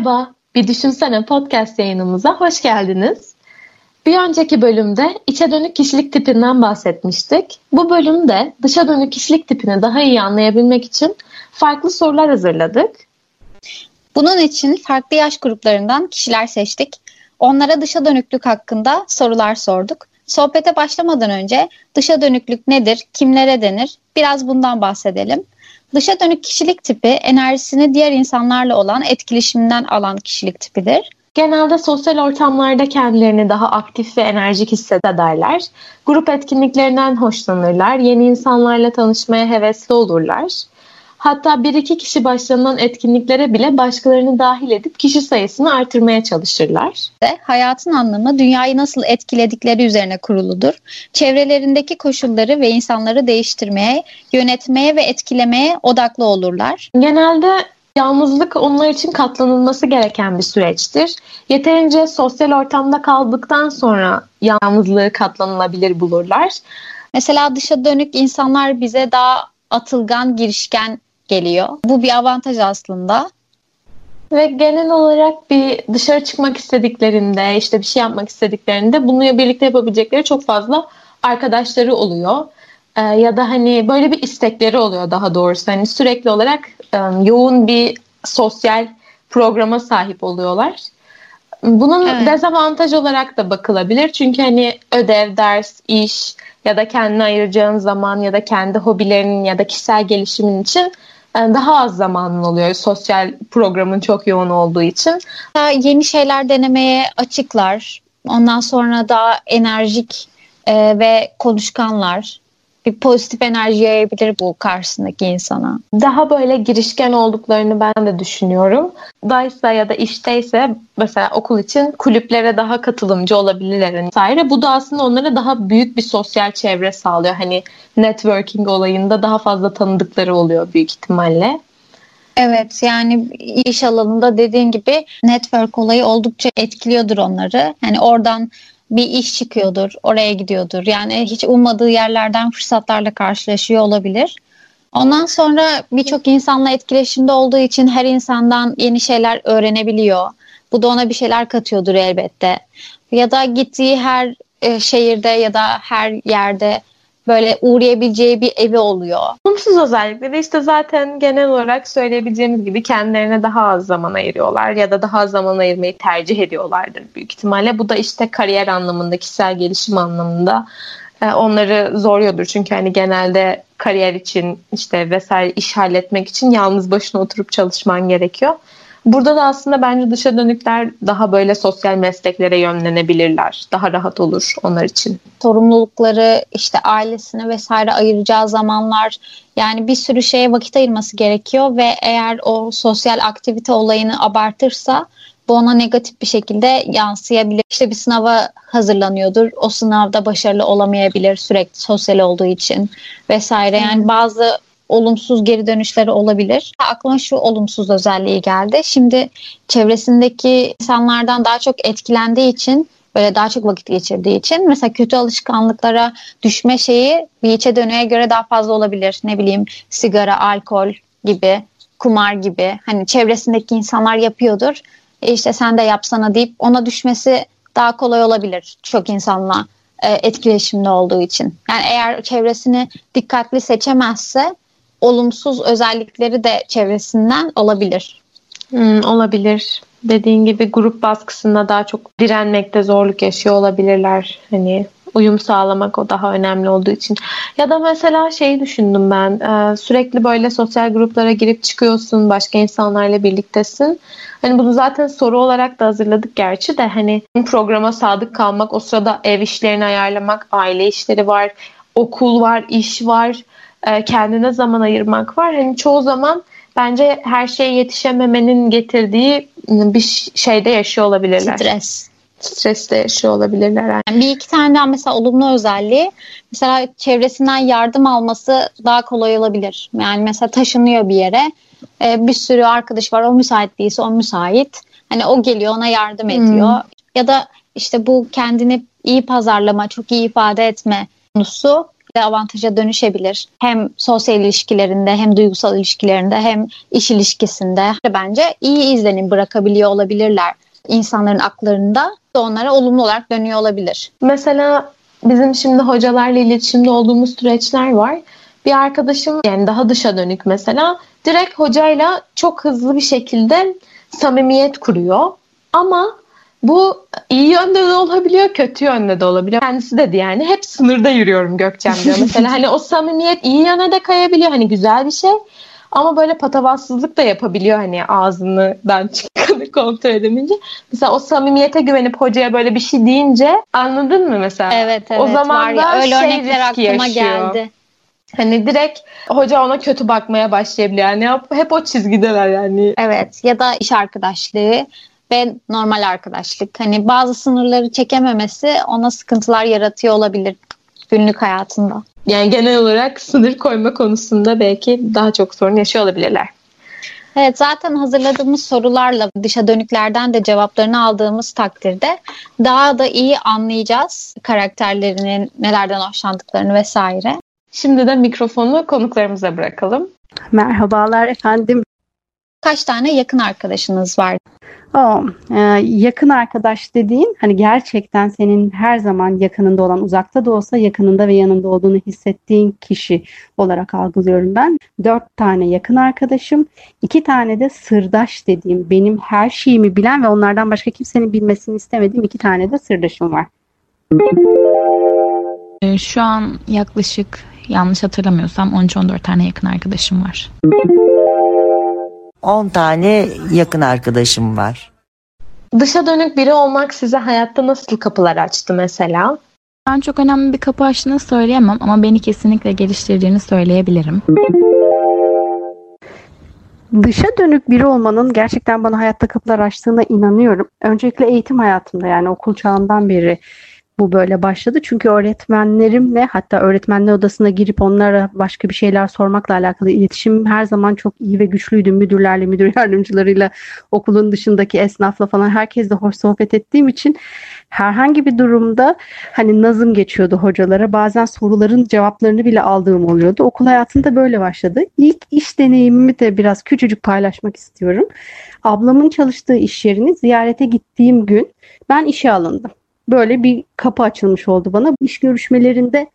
Merhaba, Bir Düşünsene podcast yayınımıza hoş geldiniz. Bir önceki bölümde içe dönük kişilik tipinden bahsetmiştik. Bu bölümde dışa dönük kişilik tipini daha iyi anlayabilmek için farklı sorular hazırladık. Bunun için farklı yaş gruplarından kişiler seçtik. Onlara dışa dönüklük hakkında sorular sorduk. Sohbete başlamadan önce dışa dönüklük nedir, kimlere denir biraz bundan bahsedelim. Dışa dönük kişilik tipi enerjisini diğer insanlarla olan etkileşiminden alan kişilik tipidir. Genelde sosyal ortamlarda kendilerini daha aktif ve enerjik hissederler. Grup etkinliklerinden hoşlanırlar. Yeni insanlarla tanışmaya hevesli olurlar. Hatta bir iki kişi başlanan etkinliklere bile başkalarını dahil edip kişi sayısını artırmaya çalışırlar. Ve hayatın anlamı dünyayı nasıl etkiledikleri üzerine kuruludur. Çevrelerindeki koşulları ve insanları değiştirmeye, yönetmeye ve etkilemeye odaklı olurlar. Genelde Yalnızlık onlar için katlanılması gereken bir süreçtir. Yeterince sosyal ortamda kaldıktan sonra yalnızlığı katlanılabilir bulurlar. Mesela dışa dönük insanlar bize daha atılgan, girişken geliyor. Bu bir avantaj aslında. Ve genel olarak bir dışarı çıkmak istediklerinde, işte bir şey yapmak istediklerinde bununla birlikte yapabilecekleri çok fazla arkadaşları oluyor. Ee, ya da hani böyle bir istekleri oluyor daha doğrusu. Hani sürekli olarak e, yoğun bir sosyal programa sahip oluyorlar. Bunun evet. dezavantaj olarak da bakılabilir. Çünkü hani ödev, ders, iş ya da kendine ayıracağın zaman ya da kendi hobilerinin ya da kişisel gelişimin için daha az zamanın oluyor sosyal programın çok yoğun olduğu için. Yeni şeyler denemeye açıklar. Ondan sonra daha enerjik e, ve konuşkanlar bir pozitif enerji yayabilir bu karşısındaki insana. Daha böyle girişken olduklarını ben de düşünüyorum. Daysa ya da işteyse mesela okul için kulüplere daha katılımcı olabilirler vesaire. Bu da aslında onlara daha büyük bir sosyal çevre sağlıyor. Hani networking olayında daha fazla tanıdıkları oluyor büyük ihtimalle. Evet yani iş alanında dediğin gibi network olayı oldukça etkiliyordur onları. Yani oradan bir iş çıkıyordur, oraya gidiyordur. Yani hiç ummadığı yerlerden fırsatlarla karşılaşıyor olabilir. Ondan sonra birçok insanla etkileşimde olduğu için her insandan yeni şeyler öğrenebiliyor. Bu da ona bir şeyler katıyordur elbette. Ya da gittiği her e, şehirde ya da her yerde böyle uğrayabileceği bir evi oluyor. Olumsuz özellikleri işte zaten genel olarak söyleyebileceğimiz gibi kendilerine daha az zaman ayırıyorlar ya da daha az zaman ayırmayı tercih ediyorlardır büyük ihtimalle. Bu da işte kariyer anlamında, kişisel gelişim anlamında e, onları zoruyordur. Çünkü hani genelde kariyer için işte vesaire iş halletmek için yalnız başına oturup çalışman gerekiyor. Burada da aslında bence dışa dönükler daha böyle sosyal mesleklere yönlenebilirler. Daha rahat olur onlar için. Sorumlulukları işte ailesine vesaire ayıracağı zamanlar yani bir sürü şeye vakit ayırması gerekiyor ve eğer o sosyal aktivite olayını abartırsa bu ona negatif bir şekilde yansıyabilir. İşte bir sınava hazırlanıyordur. O sınavda başarılı olamayabilir sürekli sosyal olduğu için vesaire. Yani bazı olumsuz geri dönüşleri olabilir. Aklıma şu olumsuz özelliği geldi. Şimdi çevresindeki insanlardan daha çok etkilendiği için böyle daha çok vakit geçirdiği için mesela kötü alışkanlıklara düşme şeyi bir içe dönüye göre daha fazla olabilir. Ne bileyim sigara, alkol gibi, kumar gibi. Hani çevresindeki insanlar yapıyordur. E işte sen de yapsana deyip ona düşmesi daha kolay olabilir çok insanla e, etkileşimde olduğu için. Yani eğer çevresini dikkatli seçemezse olumsuz özellikleri de çevresinden olabilir. Hmm, olabilir. Dediğin gibi grup baskısında daha çok direnmekte zorluk yaşıyor olabilirler. Hani uyum sağlamak o daha önemli olduğu için. Ya da mesela şeyi düşündüm ben. E, sürekli böyle sosyal gruplara girip çıkıyorsun, başka insanlarla birliktesin. Hani bunu zaten soru olarak da hazırladık gerçi de hani programa sadık kalmak, o sırada ev işlerini ayarlamak, aile işleri var, okul var, iş var e, kendine zaman ayırmak var. Hani çoğu zaman bence her şeye yetişememenin getirdiği bir şeyde yaşıyor olabilirler. Stres. Streste yaşıyor olabilirler. Yani bir iki tane daha mesela olumlu özelliği mesela çevresinden yardım alması daha kolay olabilir. Yani mesela taşınıyor bir yere e, bir sürü arkadaş var o müsait değilse o müsait. Hani o geliyor ona yardım ediyor. Hmm. Ya da işte bu kendini iyi pazarlama, çok iyi ifade etme konusu avantaja dönüşebilir. Hem sosyal ilişkilerinde hem duygusal ilişkilerinde hem iş ilişkisinde bence iyi izlenim bırakabiliyor olabilirler. İnsanların aklarında da onlara olumlu olarak dönüyor olabilir. Mesela bizim şimdi hocalarla iletişimde olduğumuz süreçler var. Bir arkadaşım yani daha dışa dönük mesela direkt hocayla çok hızlı bir şekilde samimiyet kuruyor. Ama bu iyi yönde de olabiliyor, kötü yönde de olabiliyor. Kendisi dedi yani hep sınırda yürüyorum Gökçem diyor. Mesela hani o samimiyet iyi yöne de kayabiliyor. Hani güzel bir şey. Ama böyle patavatsızlık da yapabiliyor hani ağzından çıkanı kontrol edemeyince. Mesela o samimiyete güvenip hocaya böyle bir şey deyince anladın mı mesela? Evet evet. O zaman var ya, öyle şey örnekler aklıma yaşıyor. geldi. Hani direkt hoca ona kötü bakmaya başlayabiliyor. Yani hep o çizgideler yani. Evet ya da iş arkadaşlığı ve normal arkadaşlık. Hani bazı sınırları çekememesi ona sıkıntılar yaratıyor olabilir günlük hayatında. Yani genel olarak sınır koyma konusunda belki daha çok sorun yaşıyor olabilirler. Evet zaten hazırladığımız sorularla dışa dönüklerden de cevaplarını aldığımız takdirde daha da iyi anlayacağız karakterlerinin nelerden hoşlandıklarını vesaire. Şimdi de mikrofonu konuklarımıza bırakalım. Merhabalar efendim. Kaç tane yakın arkadaşınız var? O, e, yakın arkadaş dediğin hani gerçekten senin her zaman yakınında olan uzakta da olsa yakınında ve yanında olduğunu hissettiğin kişi olarak algılıyorum ben. Dört tane yakın arkadaşım, iki tane de sırdaş dediğim benim her şeyimi bilen ve onlardan başka kimsenin bilmesini istemediğim iki tane de sırdaşım var. E, şu an yaklaşık yanlış hatırlamıyorsam 13-14 tane yakın arkadaşım var. 10 tane yakın arkadaşım var. Dışa dönük biri olmak size hayatta nasıl kapılar açtı mesela? Ben çok önemli bir kapı açtığını söyleyemem ama beni kesinlikle geliştirdiğini söyleyebilirim. Dışa dönük biri olmanın gerçekten bana hayatta kapılar açtığına inanıyorum. Öncelikle eğitim hayatımda yani okul çağından beri bu böyle başladı. Çünkü öğretmenlerimle hatta öğretmenler odasına girip onlara başka bir şeyler sormakla alakalı iletişim her zaman çok iyi ve güçlüydü. Müdürlerle, müdür yardımcılarıyla, okulun dışındaki esnafla falan herkesle hoş sohbet ettiğim için herhangi bir durumda hani nazım geçiyordu hocalara. Bazen soruların cevaplarını bile aldığım oluyordu. Okul hayatında böyle başladı. İlk iş deneyimimi de biraz küçücük paylaşmak istiyorum. Ablamın çalıştığı iş yerini ziyarete gittiğim gün ben işe alındım böyle bir kapı açılmış oldu bana. İş görüşmelerinde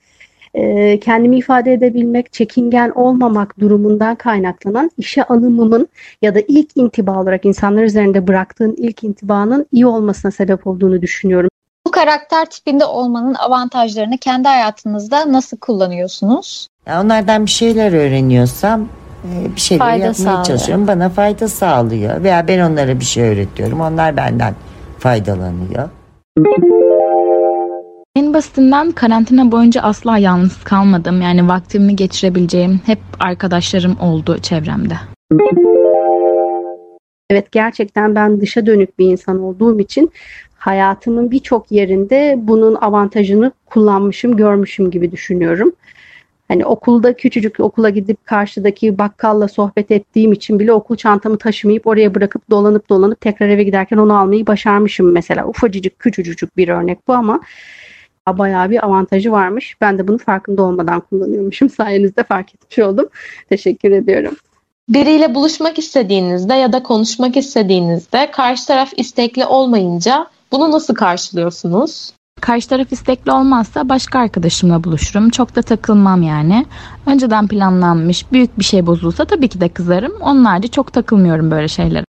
e, kendimi ifade edebilmek, çekingen olmamak durumundan kaynaklanan işe alımımın ya da ilk intiba olarak insanlar üzerinde bıraktığın ilk intibanın iyi olmasına sebep olduğunu düşünüyorum. Bu karakter tipinde olmanın avantajlarını kendi hayatınızda nasıl kullanıyorsunuz? Ya onlardan bir şeyler öğreniyorsam e, bir şeyler fayda yapmaya sağlıyor. çalışıyorum. Bana fayda sağlıyor. Veya ben onlara bir şey öğretiyorum. Onlar benden faydalanıyor. En basitinden karantina boyunca asla yalnız kalmadım. Yani vaktimi geçirebileceğim hep arkadaşlarım oldu çevremde. Evet gerçekten ben dışa dönük bir insan olduğum için hayatımın birçok yerinde bunun avantajını kullanmışım, görmüşüm gibi düşünüyorum. Hani okulda küçücük okula gidip karşıdaki bakkalla sohbet ettiğim için bile okul çantamı taşımayıp oraya bırakıp dolanıp dolanıp tekrar eve giderken onu almayı başarmışım mesela. Ufacıcık küçücük bir örnek bu ama bayağı bir avantajı varmış. Ben de bunu farkında olmadan kullanıyormuşum. Sayenizde fark etmiş oldum. Teşekkür ediyorum. Biriyle buluşmak istediğinizde ya da konuşmak istediğinizde karşı taraf istekli olmayınca bunu nasıl karşılıyorsunuz? Karşı taraf istekli olmazsa başka arkadaşımla buluşurum. Çok da takılmam yani. Önceden planlanmış büyük bir şey bozulsa tabii ki de kızarım. Onlarca çok takılmıyorum böyle şeylere.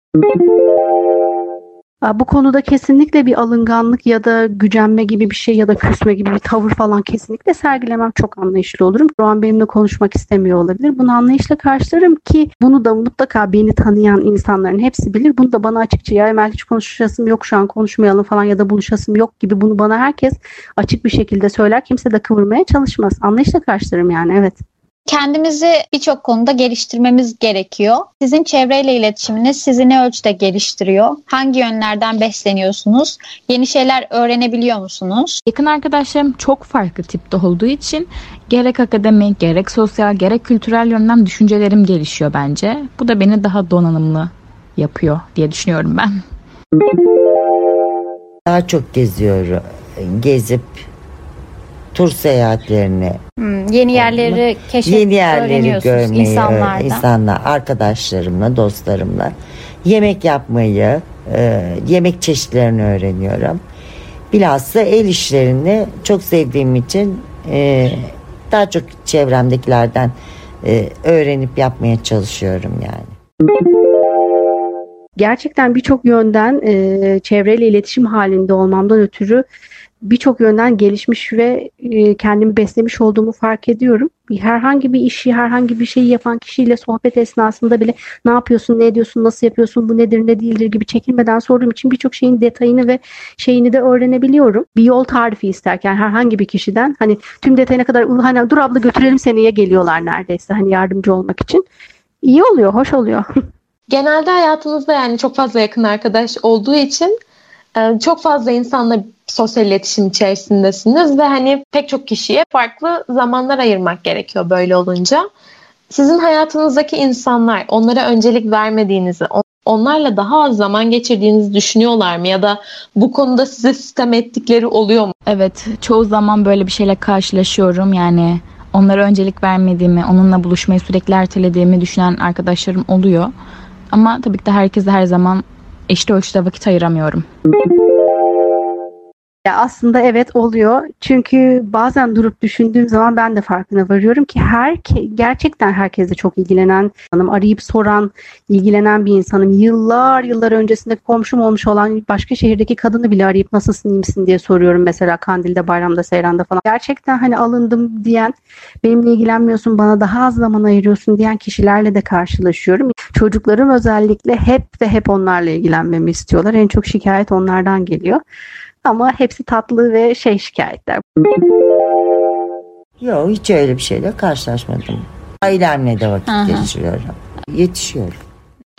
Bu konuda kesinlikle bir alınganlık ya da gücenme gibi bir şey ya da küsme gibi bir tavır falan kesinlikle sergilemem çok anlayışlı olurum. Şu an benimle konuşmak istemiyor olabilir. Bunu anlayışla karşılarım ki bunu da mutlaka beni tanıyan insanların hepsi bilir. Bunu da bana açıkça ya Emel hiç konuşasım yok şu an konuşmayalım falan ya da buluşasım yok gibi bunu bana herkes açık bir şekilde söyler. Kimse de kıvırmaya çalışmaz. Anlayışla karşılarım yani evet. Kendimizi birçok konuda geliştirmemiz gerekiyor. Sizin çevreyle iletişiminiz sizi ne ölçüde geliştiriyor? Hangi yönlerden besleniyorsunuz? Yeni şeyler öğrenebiliyor musunuz? Yakın arkadaşlarım çok farklı tipte olduğu için gerek akademik, gerek sosyal, gerek kültürel yönden düşüncelerim gelişiyor bence. Bu da beni daha donanımlı yapıyor diye düşünüyorum ben. Daha çok geziyorum. Gezip tur seyahatlerini. Hmm, yeni yerleri keşfedip yeni yerleri görmeyi insanlardan. insanlar arkadaşlarımla dostlarımla. Yemek yapmayı e, yemek çeşitlerini öğreniyorum. Bilhassa el işlerini çok sevdiğim için e, daha çok çevremdekilerden e, öğrenip yapmaya çalışıyorum yani. Gerçekten birçok yönden e, çevreyle iletişim halinde olmamdan ötürü birçok yönden gelişmiş ve e, kendimi beslemiş olduğumu fark ediyorum. Herhangi bir işi, herhangi bir şeyi yapan kişiyle sohbet esnasında bile ne yapıyorsun, ne ediyorsun, nasıl yapıyorsun, bu nedir, ne değildir gibi çekinmeden sorduğum için birçok şeyin detayını ve şeyini de öğrenebiliyorum. Bir yol tarifi isterken herhangi bir kişiden hani tüm detayına kadar hani dur abla götürelim seniye geliyorlar neredeyse hani yardımcı olmak için. İyi oluyor, hoş oluyor. Genelde hayatınızda yani çok fazla yakın arkadaş olduğu için çok fazla insanla sosyal iletişim içerisindesiniz ve hani pek çok kişiye farklı zamanlar ayırmak gerekiyor böyle olunca. Sizin hayatınızdaki insanlar onlara öncelik vermediğinizi, onlarla daha az zaman geçirdiğinizi düşünüyorlar mı ya da bu konuda size sistem ettikleri oluyor mu? Evet, çoğu zaman böyle bir şeyle karşılaşıyorum. Yani onlara öncelik vermediğimi, onunla buluşmayı sürekli ertelediğimi düşünen arkadaşlarım oluyor. Ama tabii ki de herkese her zaman eşit ölçüde vakit ayıramıyorum. Ya aslında evet oluyor. Çünkü bazen durup düşündüğüm zaman ben de farkına varıyorum ki her gerçekten herkese çok ilgilenen, hanım arayıp soran, ilgilenen bir insanım. Yıllar yıllar öncesinde komşum olmuş olan başka şehirdeki kadını bile arayıp nasılsın iyi misin diye soruyorum mesela Kandil'de, Bayram'da, Seyran'da falan. Gerçekten hani alındım diyen, benimle ilgilenmiyorsun, bana daha az zaman ayırıyorsun diyen kişilerle de karşılaşıyorum. Çocuklarım özellikle hep ve hep onlarla ilgilenmemi istiyorlar. En çok şikayet onlardan geliyor. Ama hepsi tatlı ve şey şikayetler. Yok hiç öyle bir şeyle karşılaşmadım. Ailemle de vakit Aha. geçiriyorum. Yetişiyorum.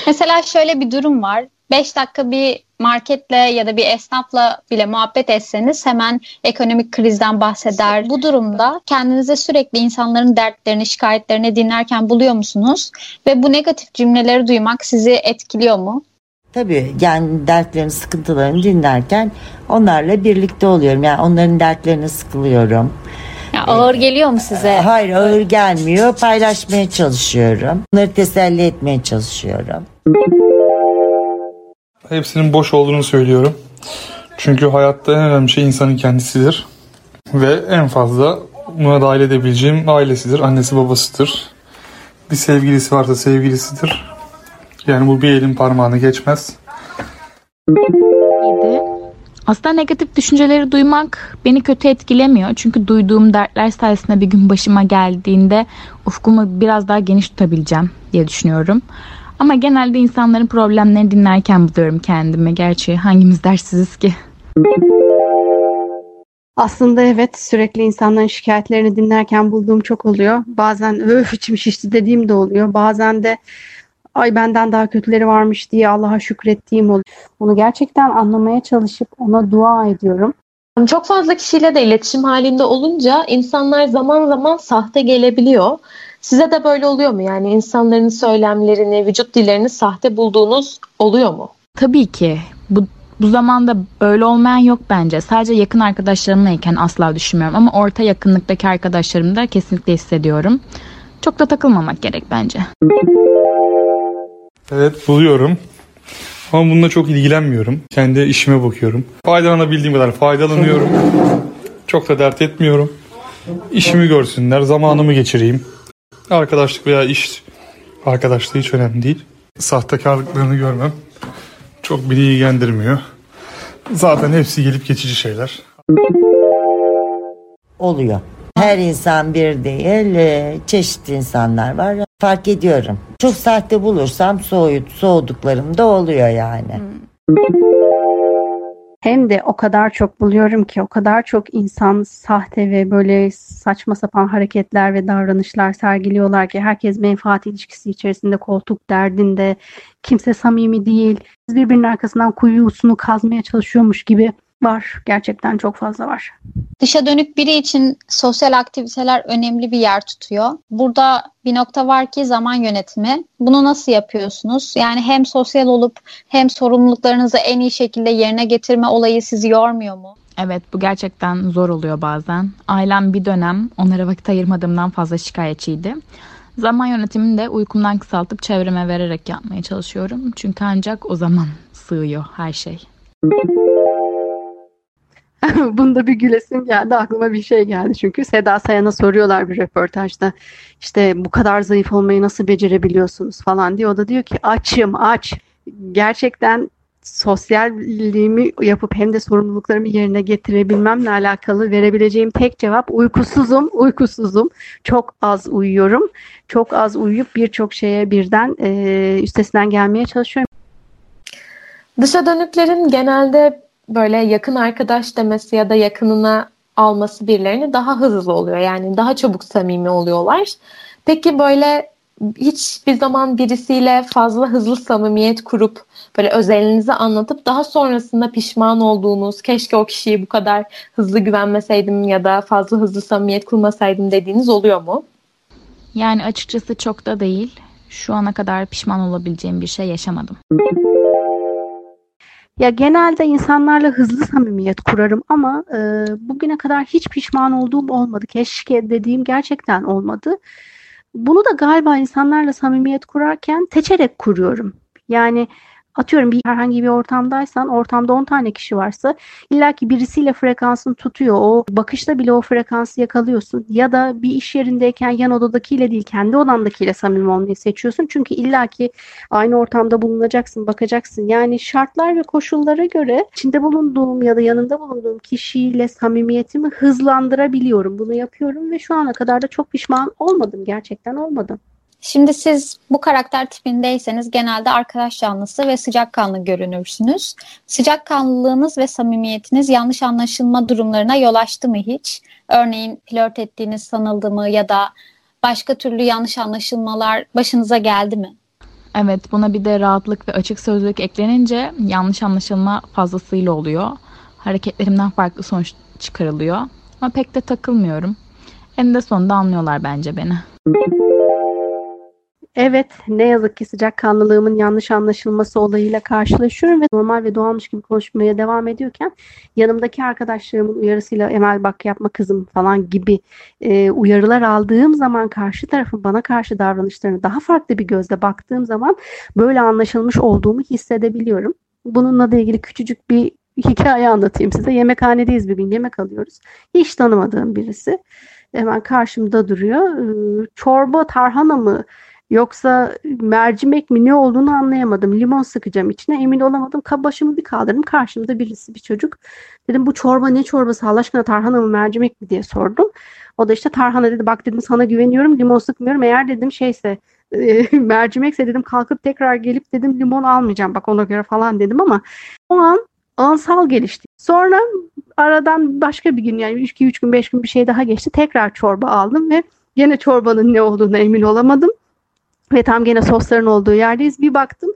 Mesela şöyle bir durum var. 5 dakika bir marketle ya da bir esnafla bile muhabbet etseniz hemen ekonomik krizden bahseder. Bu durumda kendinize sürekli insanların dertlerini, şikayetlerini dinlerken buluyor musunuz? Ve bu negatif cümleleri duymak sizi etkiliyor mu? Tabii yani dertlerini, sıkıntılarını dinlerken onlarla birlikte oluyorum. Yani onların dertlerini sıkılıyorum. Ya ağır geliyor mu size? Hayır ağır gelmiyor. Paylaşmaya çalışıyorum. Onları teselli etmeye çalışıyorum. Hepsinin boş olduğunu söylüyorum. Çünkü hayatta en önemli şey insanın kendisidir. Ve en fazla buna dahil edebileceğim ailesidir. Annesi babasıdır. Bir sevgilisi varsa sevgilisidir. Yani bu bir elin parmağını geçmez. Aslında negatif düşünceleri duymak beni kötü etkilemiyor. Çünkü duyduğum dertler sayesinde bir gün başıma geldiğinde ufkumu biraz daha geniş tutabileceğim diye düşünüyorum. Ama genelde insanların problemlerini dinlerken buluyorum kendimi. Gerçi hangimiz dersiziz ki? Aslında evet sürekli insanların şikayetlerini dinlerken bulduğum çok oluyor. Bazen öf içim şişti dediğim de oluyor. Bazen de ay benden daha kötüleri varmış diye Allah'a şükrettiğim oluyor. Onu gerçekten anlamaya çalışıp ona dua ediyorum. Çok fazla kişiyle de iletişim halinde olunca insanlar zaman zaman sahte gelebiliyor. Size de böyle oluyor mu? Yani insanların söylemlerini, vücut dillerini sahte bulduğunuz oluyor mu? Tabii ki. Bu bu zamanda böyle olmayan yok bence. Sadece yakın arkadaşlarımlayken asla düşünmüyorum ama orta yakınlıktaki arkadaşlarımda kesinlikle hissediyorum. Çok da takılmamak gerek bence. Evet buluyorum. Ama bununla çok ilgilenmiyorum. Kendi işime bakıyorum. Faydalanabildiğim kadar faydalanıyorum. Çok da dert etmiyorum. İşimi görsünler, zamanımı geçireyim. Arkadaşlık veya iş arkadaşlığı hiç önemli değil. Sahtekarlıklarını görmem çok beni ilgilendirmiyor. Zaten hepsi gelip geçici şeyler. Oluyor. Her insan bir değil, e, çeşitli insanlar var. Fark ediyorum. Çok sahte bulursam soğut, soğuduklarım da oluyor yani. Hem de o kadar çok buluyorum ki o kadar çok insan sahte ve böyle saçma sapan hareketler ve davranışlar sergiliyorlar ki herkes menfaat ilişkisi içerisinde koltuk derdinde kimse samimi değil birbirinin arkasından kuyusunu kazmaya çalışıyormuş gibi Var. Gerçekten çok fazla var. Dışa dönük biri için sosyal aktiviteler önemli bir yer tutuyor. Burada bir nokta var ki zaman yönetimi. Bunu nasıl yapıyorsunuz? Yani hem sosyal olup hem sorumluluklarınızı en iyi şekilde yerine getirme olayı sizi yormuyor mu? Evet bu gerçekten zor oluyor bazen. Ailem bir dönem onlara vakit ayırmadığımdan fazla şikayetçiydi. Zaman yönetimini de uykumdan kısaltıp çevreme vererek yapmaya çalışıyorum. Çünkü ancak o zaman sığıyor her şey. Bunda bir gülesim geldi. Aklıma bir şey geldi çünkü. Seda Sayan'a soruyorlar bir röportajda. İşte bu kadar zayıf olmayı nasıl becerebiliyorsunuz falan diyor. O da diyor ki açım aç. Gerçekten sosyalliğimi yapıp hem de sorumluluklarımı yerine getirebilmemle alakalı verebileceğim tek cevap uykusuzum, uykusuzum. Çok az uyuyorum. Çok az uyuyup birçok şeye birden e, üstesinden gelmeye çalışıyorum. Dışa dönüklerin genelde böyle yakın arkadaş demesi ya da yakınına alması birilerini daha hızlı oluyor. Yani daha çabuk samimi oluyorlar. Peki böyle hiçbir zaman birisiyle fazla hızlı samimiyet kurup böyle özelinizi anlatıp daha sonrasında pişman olduğunuz keşke o kişiyi bu kadar hızlı güvenmeseydim ya da fazla hızlı samimiyet kurmasaydım dediğiniz oluyor mu? Yani açıkçası çok da değil. Şu ana kadar pişman olabileceğim bir şey yaşamadım. Ya genelde insanlarla hızlı samimiyet kurarım ama e, bugüne kadar hiç pişman olduğum olmadı. Keşke dediğim gerçekten olmadı. Bunu da galiba insanlarla samimiyet kurarken seçerek kuruyorum. Yani atıyorum bir herhangi bir ortamdaysan ortamda 10 tane kişi varsa illaki birisiyle frekansını tutuyor. O bakışta bile o frekansı yakalıyorsun. Ya da bir iş yerindeyken yan odadakiyle değil kendi odandakiyle samimi olmayı seçiyorsun. Çünkü illaki aynı ortamda bulunacaksın, bakacaksın. Yani şartlar ve koşullara göre içinde bulunduğum ya da yanında bulunduğum kişiyle samimiyetimi hızlandırabiliyorum. Bunu yapıyorum ve şu ana kadar da çok pişman olmadım. Gerçekten olmadım. Şimdi siz bu karakter tipindeyseniz genelde arkadaş canlısı ve sıcakkanlı görünürsünüz. Sıcakkanlılığınız ve samimiyetiniz yanlış anlaşılma durumlarına yol açtı mı hiç? Örneğin flört ettiğiniz sanıldı mı ya da başka türlü yanlış anlaşılmalar başınıza geldi mi? Evet buna bir de rahatlık ve açık sözlük eklenince yanlış anlaşılma fazlasıyla oluyor. Hareketlerimden farklı sonuç çıkarılıyor. Ama pek de takılmıyorum. En de sonunda anlıyorlar bence beni. Evet, ne yazık ki sıcakkanlılığımın yanlış anlaşılması olayıyla karşılaşıyorum ve normal ve doğalmış gibi konuşmaya devam ediyorken yanımdaki arkadaşlarımın uyarısıyla Emel bak yapma kızım falan gibi e, uyarılar aldığım zaman karşı tarafın bana karşı davranışlarını daha farklı bir gözle baktığım zaman böyle anlaşılmış olduğumu hissedebiliyorum. Bununla da ilgili küçücük bir hikaye anlatayım size. Yemekhanedeyiz bir gün yemek alıyoruz. Hiç tanımadığım birisi hemen karşımda duruyor. Çorba tarhana mı Yoksa mercimek mi ne olduğunu anlayamadım. Limon sıkacağım içine emin olamadım. Başımı bir kaldırdım. Karşımda birisi bir çocuk. Dedim bu çorba ne çorbası Allah aşkına tarhana mı mercimek mi diye sordum. O da işte tarhana dedi. Bak dedim sana güveniyorum limon sıkmıyorum. Eğer dedim şeyse e, mercimekse dedim kalkıp tekrar gelip dedim limon almayacağım bak ona göre falan dedim ama o an ansal gelişti. Sonra aradan başka bir gün yani 2-3 gün 5 gün bir şey daha geçti. Tekrar çorba aldım ve gene çorbanın ne olduğunu emin olamadım. Ve tam gene sosların olduğu yerdeyiz. Bir baktım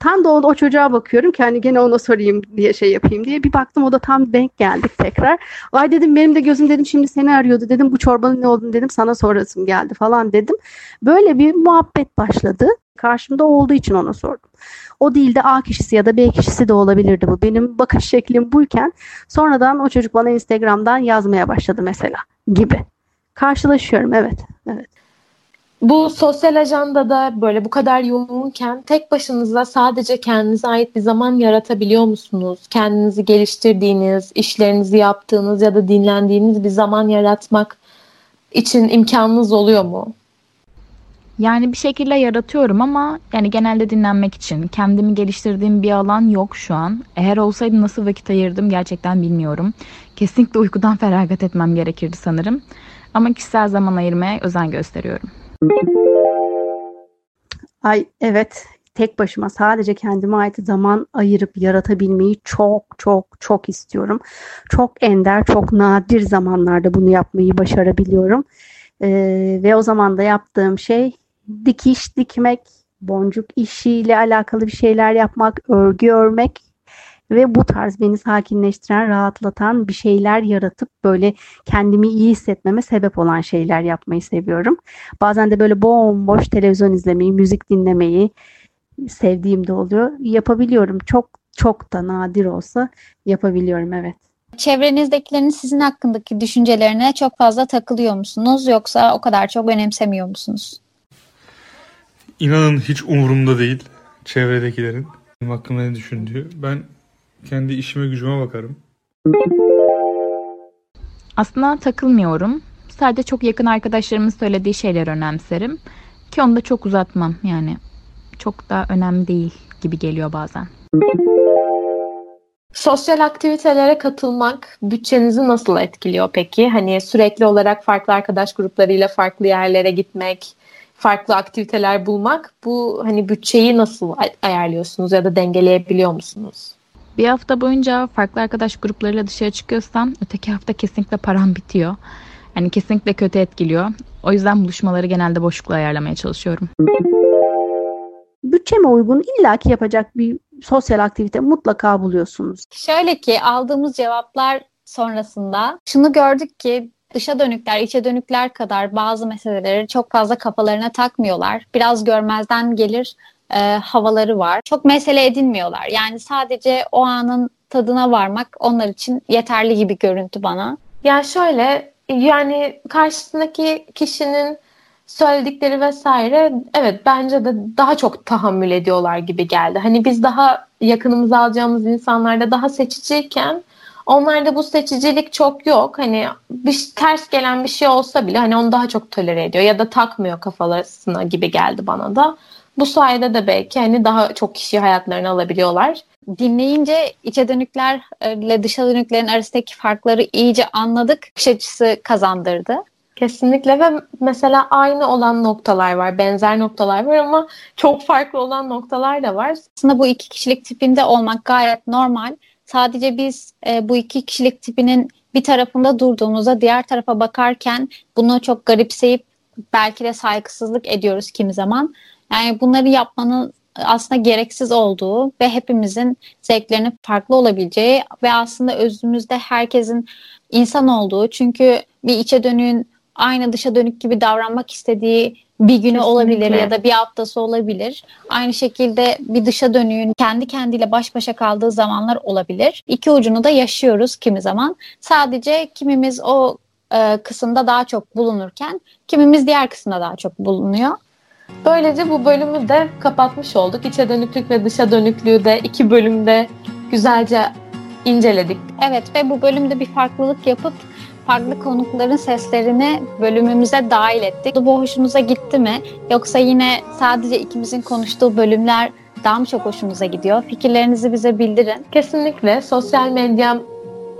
tam da o, çocuğa bakıyorum ki hani gene ona sorayım diye şey yapayım diye. Bir baktım o da tam denk geldik tekrar. Ay dedim benim de gözüm dedim şimdi seni arıyordu dedim bu çorbanın ne olduğunu dedim sana sorasım geldi falan dedim. Böyle bir muhabbet başladı. Karşımda olduğu için ona sordum. O değil de A kişisi ya da B kişisi de olabilirdi bu. Benim bakış şeklim buyken sonradan o çocuk bana Instagram'dan yazmaya başladı mesela gibi. Karşılaşıyorum evet. Evet. Bu sosyal ajandada böyle bu kadar yoğunken tek başınıza sadece kendinize ait bir zaman yaratabiliyor musunuz? Kendinizi geliştirdiğiniz, işlerinizi yaptığınız ya da dinlendiğiniz bir zaman yaratmak için imkanınız oluyor mu? Yani bir şekilde yaratıyorum ama yani genelde dinlenmek için. Kendimi geliştirdiğim bir alan yok şu an. Eğer olsaydı nasıl vakit ayırdım gerçekten bilmiyorum. Kesinlikle uykudan feragat etmem gerekirdi sanırım. Ama kişisel zaman ayırmaya özen gösteriyorum. Ay evet tek başıma sadece kendime ait zaman ayırıp yaratabilmeyi çok çok çok istiyorum. Çok ender, çok nadir zamanlarda bunu yapmayı başarabiliyorum. Ee, ve o zaman da yaptığım şey dikiş dikmek, boncuk işiyle alakalı bir şeyler yapmak, örgü örmek ve bu tarz beni sakinleştiren, rahatlatan bir şeyler yaratıp böyle kendimi iyi hissetmeme sebep olan şeyler yapmayı seviyorum. Bazen de böyle bomboş televizyon izlemeyi, müzik dinlemeyi sevdiğim de oluyor. Yapabiliyorum. Çok çok da nadir olsa yapabiliyorum evet. Çevrenizdekilerin sizin hakkındaki düşüncelerine çok fazla takılıyor musunuz yoksa o kadar çok önemsemiyor musunuz? İnanın hiç umurumda değil çevredekilerin benim hakkımda ne düşündüğü. Ben kendi işime gücüme bakarım. Aslında takılmıyorum. Sadece çok yakın arkadaşlarımın söylediği şeyler önemserim. Ki onu da çok uzatmam yani. Çok da önemli değil gibi geliyor bazen. Sosyal aktivitelere katılmak bütçenizi nasıl etkiliyor peki? Hani sürekli olarak farklı arkadaş gruplarıyla farklı yerlere gitmek, farklı aktiviteler bulmak bu hani bütçeyi nasıl ayarlıyorsunuz ya da dengeleyebiliyor musunuz? Bir hafta boyunca farklı arkadaş gruplarıyla dışarı çıkıyorsam öteki hafta kesinlikle param bitiyor. Yani kesinlikle kötü etkiliyor. O yüzden buluşmaları genelde boşlukla ayarlamaya çalışıyorum. Bütçeme uygun illaki yapacak bir sosyal aktivite mutlaka buluyorsunuz. Şöyle ki aldığımız cevaplar sonrasında şunu gördük ki dışa dönükler, içe dönükler kadar bazı meseleleri çok fazla kafalarına takmıyorlar. Biraz görmezden gelir e, havaları var. Çok mesele edinmiyorlar. Yani sadece o anın tadına varmak onlar için yeterli gibi görüntü bana. Ya şöyle yani karşısındaki kişinin söyledikleri vesaire evet bence de daha çok tahammül ediyorlar gibi geldi. Hani biz daha yakınımıza alacağımız insanlarda daha seçiciyken onlarda bu seçicilik çok yok. Hani bir ters gelen bir şey olsa bile hani onu daha çok tolere ediyor ya da takmıyor kafalarına gibi geldi bana da. Bu sayede de belki hani daha çok kişi hayatlarını alabiliyorlar. Dinleyince içe dönüklerle dışa dönüklerin arasındaki farkları iyice anladık. Bakış açısı kazandırdı. Kesinlikle ve mesela aynı olan noktalar var, benzer noktalar var ama çok farklı olan noktalar da var. Aslında bu iki kişilik tipinde olmak gayet normal. Sadece biz e, bu iki kişilik tipinin bir tarafında durduğumuzda diğer tarafa bakarken bunu çok garipseyip belki de saygısızlık ediyoruz kimi zaman. Yani bunları yapmanın aslında gereksiz olduğu ve hepimizin zevklerinin farklı olabileceği ve aslında özümüzde herkesin insan olduğu çünkü bir içe dönüğün aynı dışa dönük gibi davranmak istediği bir günü Kesinlikle. olabilir ya da bir haftası olabilir. Aynı şekilde bir dışa dönüğün kendi kendiyle baş başa kaldığı zamanlar olabilir. İki ucunu da yaşıyoruz kimi zaman. Sadece kimimiz o e, kısımda daha çok bulunurken kimimiz diğer kısımda daha çok bulunuyor. Böylece bu bölümü de kapatmış olduk. İçe dönüklük ve dışa dönüklüğü de iki bölümde güzelce inceledik. Evet ve bu bölümde bir farklılık yapıp farklı konukların seslerini bölümümüze dahil ettik. Bu hoşunuza gitti mi? Yoksa yine sadece ikimizin konuştuğu bölümler daha mı çok hoşunuza gidiyor? Fikirlerinizi bize bildirin. Kesinlikle sosyal medya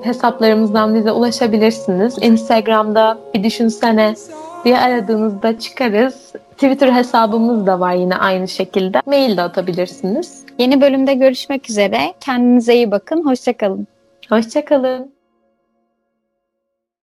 hesaplarımızdan bize ulaşabilirsiniz. Instagram'da bir düşünsene diye aradığınızda çıkarız. Twitter hesabımız da var yine aynı şekilde. Mail de atabilirsiniz. Yeni bölümde görüşmek üzere. Kendinize iyi bakın. Hoşçakalın. Hoşçakalın.